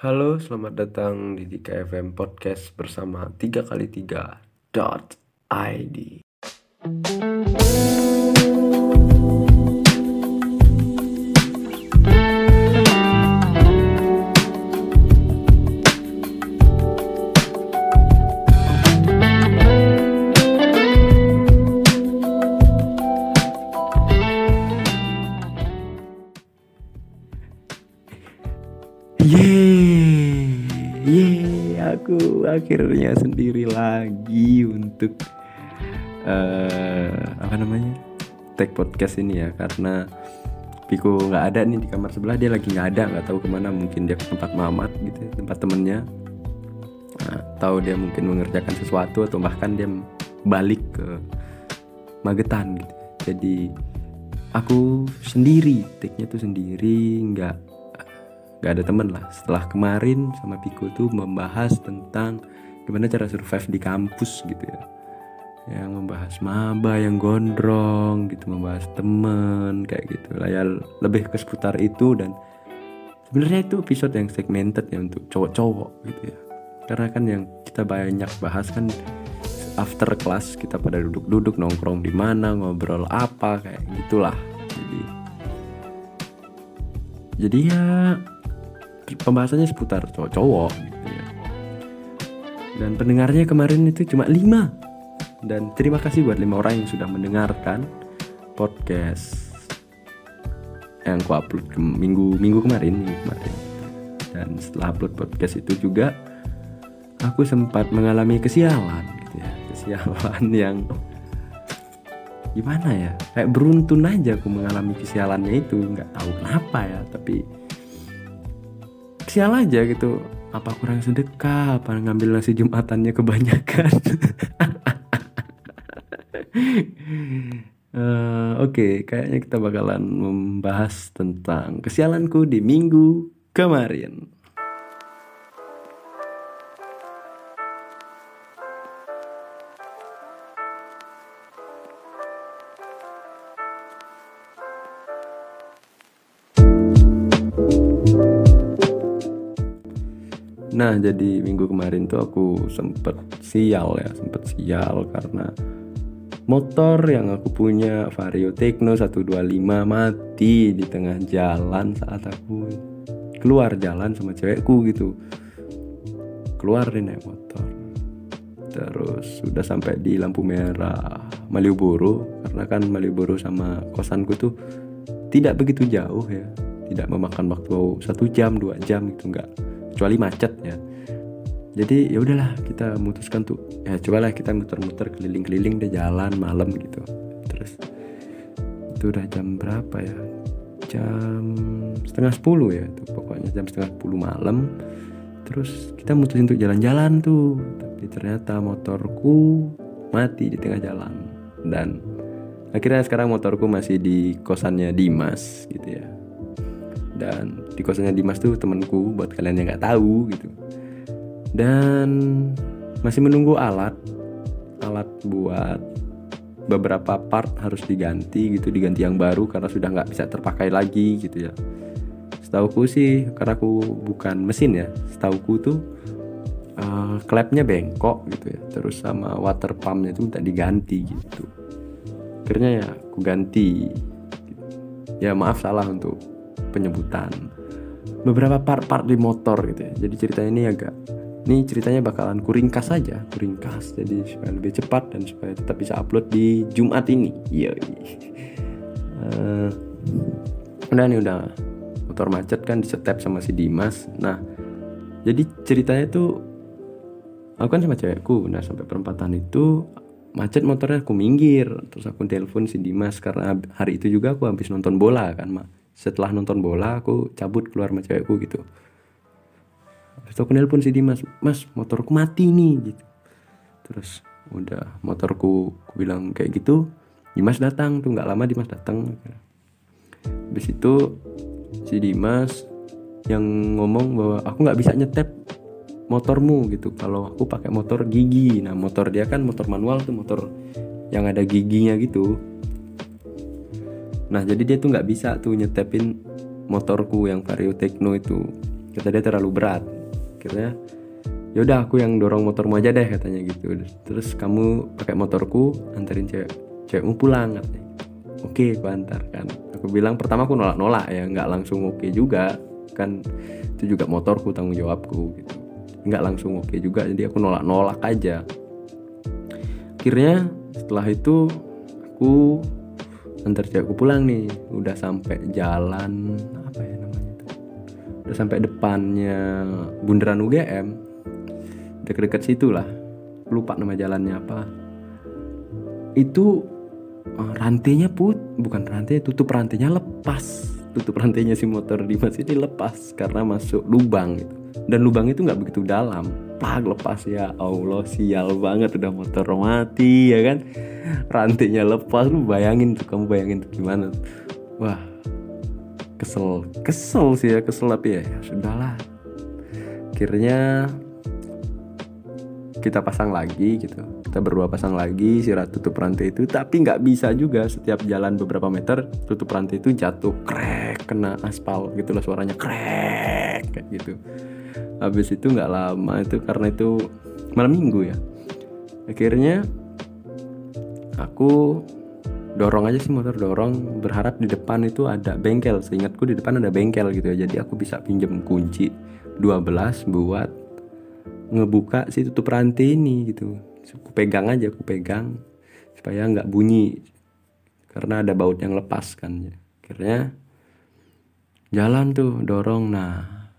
Halo, selamat datang di DKFM Podcast bersama 3 kali aku akhirnya sendiri lagi untuk eh apa namanya take podcast ini ya. Karena Piko nggak ada nih di kamar sebelah dia lagi nggak ada nggak tahu ke mana. Mungkin dia ke tempat Mamat gitu tempat temennya. Tahu dia mungkin mengerjakan sesuatu atau bahkan dia balik ke Magetan gitu. Jadi aku sendiri take-nya tuh sendiri nggak nggak ada temen lah. Setelah kemarin sama Piko tuh membahas tentang gimana cara survive di kampus gitu ya. Yang membahas maba yang gondrong gitu membahas temen kayak gitu lah. Ya lebih ke seputar itu dan sebenarnya itu episode yang segmented ya untuk cowok-cowok gitu ya. Karena kan yang kita banyak bahas kan after class kita pada duduk-duduk nongkrong di mana ngobrol apa kayak gitulah. Jadi jadi ya pembahasannya seputar cowok-cowok gitu ya. Dan pendengarnya kemarin itu cuma lima Dan terima kasih buat lima orang yang sudah mendengarkan podcast yang aku upload ke minggu minggu kemarin, minggu kemarin. Dan setelah upload podcast itu juga aku sempat mengalami kesialan gitu ya, kesialan yang gimana ya kayak beruntun aja aku mengalami kesialannya itu nggak tahu kenapa ya tapi sial aja gitu. Apa kurang sedekah apa ngambil nasi jumatannya kebanyakan? Uh, oke okay, kayaknya kita bakalan membahas tentang kesialanku di minggu kemarin Nah jadi minggu kemarin tuh aku sempet sial ya sempet sial karena motor yang aku punya Vario Tekno 125 mati di tengah jalan saat aku keluar jalan sama cewekku gitu. Keluar deh naik motor. Terus sudah sampai di lampu merah Malioboro karena kan Malioboro sama kosanku tuh tidak begitu jauh ya. Tidak memakan waktu satu jam dua jam gitu enggak kecuali macet ya. Jadi ya udahlah kita memutuskan tuh ya cobalah kita muter-muter keliling-keliling deh jalan malam gitu. Terus itu udah jam berapa ya? Jam setengah sepuluh ya itu pokoknya jam setengah sepuluh malam. Terus kita mutusin untuk jalan-jalan tuh. Tapi ternyata motorku mati di tengah jalan. Dan akhirnya sekarang motorku masih di kosannya Dimas gitu ya dan di kosannya Dimas tuh temanku buat kalian yang nggak tahu gitu. Dan masih menunggu alat alat buat beberapa part harus diganti gitu diganti yang baru karena sudah nggak bisa terpakai lagi gitu ya. Setauku sih karena aku bukan mesin ya setauku tuh uh, klepnya bengkok gitu ya terus sama water pumpnya itu minta diganti gitu. Akhirnya ya aku ganti. Ya maaf salah untuk penyebutan. Beberapa part-part di motor gitu ya. Jadi ceritanya ini agak ini ceritanya bakalan kuringkas saja kuringkas. Jadi supaya lebih cepat dan supaya tetap bisa upload di Jumat ini. Iya. Uh, udah nih udah. Motor macet kan disetep sama si Dimas. Nah jadi ceritanya tuh aku kan sama cewekku. Nah sampai perempatan itu macet motornya aku minggir. Terus aku telepon si Dimas karena hari itu juga aku habis nonton bola kan mak setelah nonton bola aku cabut keluar sama cewekku gitu Terus aku nelpon si Dimas, mas motorku mati nih gitu. Terus udah motorku aku bilang kayak gitu, Dimas datang tuh nggak lama Dimas datang. Habis itu si Dimas yang ngomong bahwa aku nggak bisa nyetep motormu gitu kalau aku pakai motor gigi nah motor dia kan motor manual tuh motor yang ada giginya gitu nah jadi dia tuh nggak bisa tuh nyetepin motorku yang Vario Tekno itu. Kata dia terlalu berat. Akhirnya yaudah aku yang dorong motormu aja deh katanya gitu. Terus kamu pakai motorku anterin cewek cewekmu pulang katanya. Oke aku antar kan. Aku bilang pertama aku nolak nolak ya nggak langsung oke juga. Kan itu juga motorku tanggung jawabku gitu. Nggak langsung oke juga jadi aku nolak nolak aja. Akhirnya setelah itu aku antar cewekku pulang nih udah sampai jalan apa ya namanya tuh udah sampai depannya bundaran UGM deket-deket situ lah. Lupa nama jalannya apa. Itu uh, rantainya put bukan rantai tutup rantainya lepas tutup rantainya si motor Dimas ini lepas karena masuk lubang gitu. Dan lubang itu nggak begitu dalam. Pak lepas. Ya Allah sial banget udah motor mati ya kan? Rantainya lepas. Lu bayangin tuh kamu bayangin tuh gimana wah kesel. Kesel sih ya kesel tapi ya, ya sudahlah. Akhirnya kita pasang lagi gitu kita berdua pasang lagi sirat tutup rantai itu tapi nggak bisa juga. Setiap jalan beberapa meter tutup rantai itu jatuh krek kena aspal gitu lah suaranya krek kayak gitu. Habis itu nggak lama itu karena itu malam minggu ya. Akhirnya aku dorong aja sih motor dorong berharap di depan itu ada bengkel. Seingatku di depan ada bengkel gitu ya jadi aku bisa pinjam kunci 12 buat ngebuka si tutup rantai ini gitu aku pegang aja aku pegang supaya nggak bunyi. Karena ada baut yang lepas kan. Akhirnya jalan tuh dorong. Nah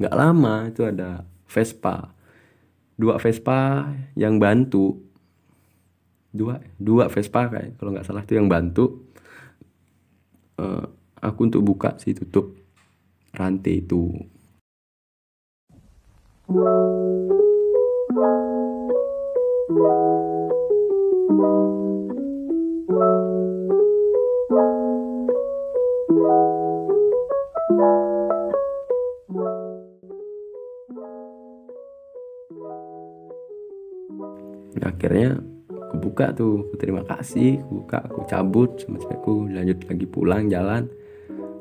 nggak lama itu ada Vespa. Dua Vespa yang bantu. Dua dua Vespa kayak kalau nggak salah itu yang bantu. Uh, aku untuk buka si tutup rantai itu. Nah, akhirnya aku buka tuh aku terima kasih aku buka aku cabut sama cewekku lanjut lagi pulang jalan.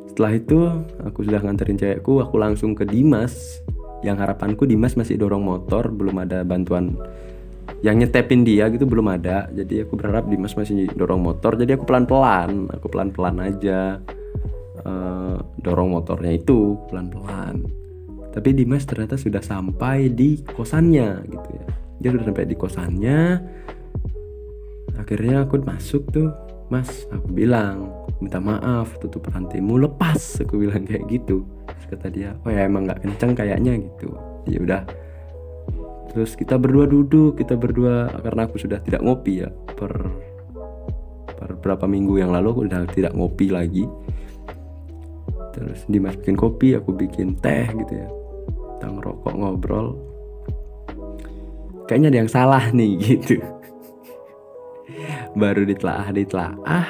Setelah itu aku sudah nganterin cewekku aku langsung ke Dimas. Yang harapanku Dimas masih dorong motor belum ada bantuan. Yang nyetepin dia gitu belum ada. Jadi aku berharap Dimas masih dorong motor. Jadi aku pelan-pelan aku pelan-pelan aja uh, dorong motornya itu pelan-pelan. Tapi Dimas ternyata sudah sampai di kosannya gitu ya dia sudah sampai di kosannya. Akhirnya aku masuk tuh mas aku bilang minta maaf tutup rantaimu lepas. Aku bilang kayak gitu. Terus kata dia oh ya emang nggak kenceng kayaknya gitu. Ya udah. Terus kita berdua duduk kita berdua karena aku sudah tidak ngopi ya per per berapa minggu yang lalu aku udah tidak ngopi lagi. Terus dimasukin kopi aku bikin teh gitu ya. Kita ngerokok ngobrol kayaknya ada yang salah nih gitu. Baru ditelaah ditelaah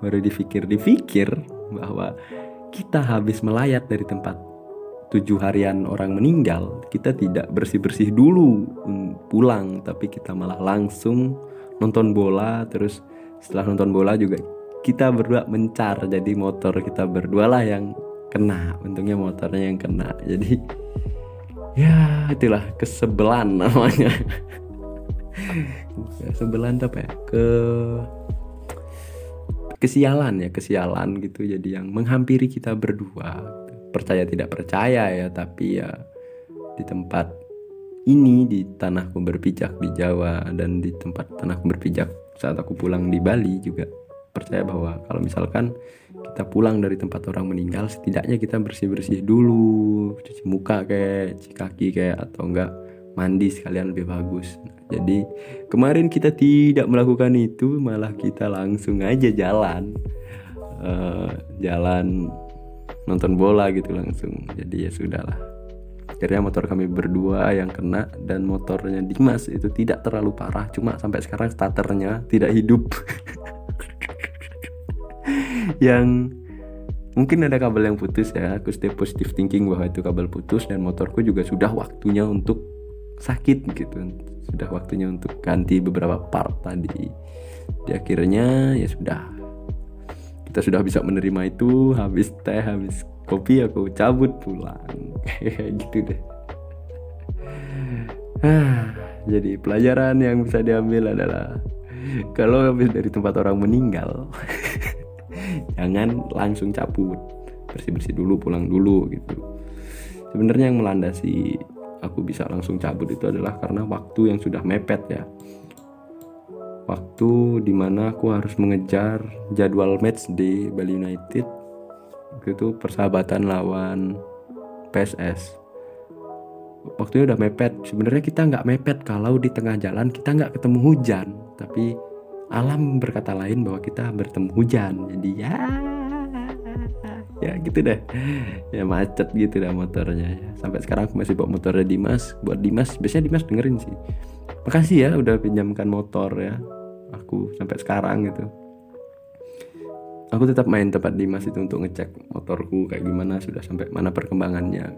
baru dipikir-dipikir bahwa kita habis melayat dari tempat tujuh harian orang meninggal kita tidak bersih-bersih dulu pulang tapi kita malah langsung nonton bola terus setelah nonton bola juga kita berdua mencar jadi motor kita berdua lah yang kena untungnya motornya yang kena jadi ya itulah kesebelan namanya. Sebelah apa ya? Ke kesialan ya kesialan gitu. Jadi yang menghampiri kita berdua. Percaya tidak percaya ya tapi ya di tempat ini di tanahku berpijak di Jawa dan di tempat tanahku berpijak saat aku pulang di Bali juga percaya bahwa kalau misalkan kita pulang dari tempat orang meninggal setidaknya kita bersih-bersih dulu cuci muka kayak cuci kaki kayak atau enggak mandi sekalian lebih bagus jadi kemarin kita tidak melakukan itu, malah kita langsung aja jalan, uh, jalan nonton bola gitu langsung. Jadi ya sudahlah. Akhirnya motor kami berdua yang kena dan motornya Dimas itu tidak terlalu parah, cuma sampai sekarang starternya tidak hidup. yang mungkin ada kabel yang putus ya. Aku stay positive thinking bahwa itu kabel putus dan motorku juga sudah waktunya untuk sakit gitu. Sudah waktunya untuk ganti beberapa part tadi. Di akhirnya ya sudah. Kita sudah bisa menerima itu. Habis teh habis kopi aku cabut pulang. Gitu deh. Jadi pelajaran yang bisa diambil adalah kalau habis dari tempat orang meninggal jangan langsung cabut. Bersih bersih dulu pulang dulu gitu. Sebenarnya yang melandasi aku bisa langsung cabut itu adalah karena waktu yang sudah mepet ya. Waktu di mana aku harus mengejar jadwal match di Bali United. Itu persahabatan lawan PSS waktunya udah mepet. Sebenarnya kita nggak mepet. Kalau di tengah jalan kita nggak ketemu hujan. Tapi alam berkata lain bahwa kita bertemu hujan. Jadi ya ya gitu deh. Ya macet gitu dah motornya. Ya. sampai sekarang aku masih bawa motornya Dimas. Buat Dimas biasanya Dimas dengerin sih. Makasih ya udah pinjamkan motor ya. Aku sampai sekarang gitu. Aku tetap main tempat Dimas itu untuk ngecek motorku kayak gimana sudah sampai mana perkembangannya.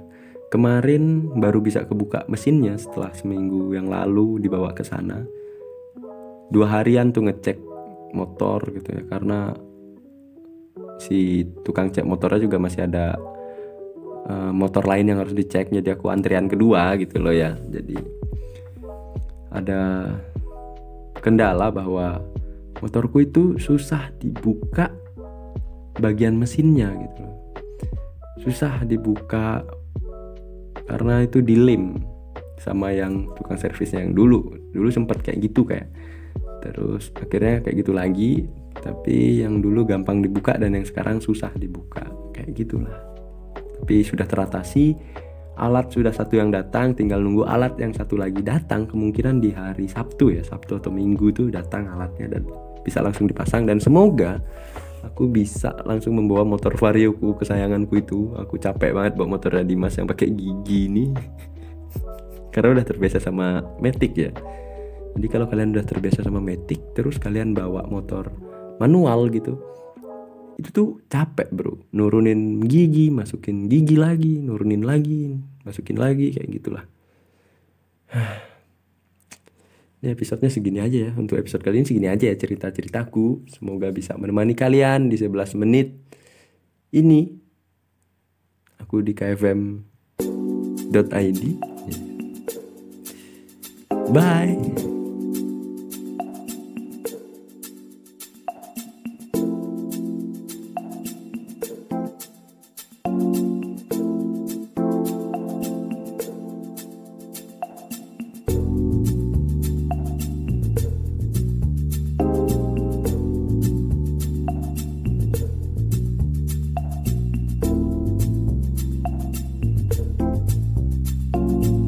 Kemarin baru bisa kebuka mesinnya setelah seminggu yang lalu dibawa ke sana. Dua harian tuh ngecek motor gitu ya karena si tukang cek motornya juga masih ada uh, motor lain yang harus dicek. Jadi aku antrian kedua gitu loh ya. Jadi ada kendala bahwa motorku itu susah dibuka bagian mesinnya gitu loh. Susah dibuka karena itu dilem sama yang tukang servisnya yang dulu. Dulu sempat kayak gitu kayak terus akhirnya kayak gitu lagi. Tapi yang dulu gampang dibuka dan yang sekarang susah dibuka. Kayak gitulah. Tapi sudah teratasi alat sudah satu yang datang tinggal nunggu alat yang satu lagi datang. Kemungkinan di hari Sabtu ya Sabtu atau Minggu tuh datang alatnya dan bisa langsung dipasang. Dan semoga aku bisa langsung membawa motor varioku kesayanganku itu. Aku capek banget bawa motornya Dimas yang pakai gigi ini. Karena udah terbiasa sama Matic ya jadi kalau kalian udah terbiasa sama Matic terus kalian bawa motor manual gitu itu tuh capek bro nurunin gigi masukin gigi lagi nurunin lagi masukin lagi kayak gitulah ini episodenya segini aja ya. Untuk episode kali ini segini aja ya cerita-ceritaku. Semoga bisa menemani kalian di 11 menit ini. Aku di kfm.id. Bye.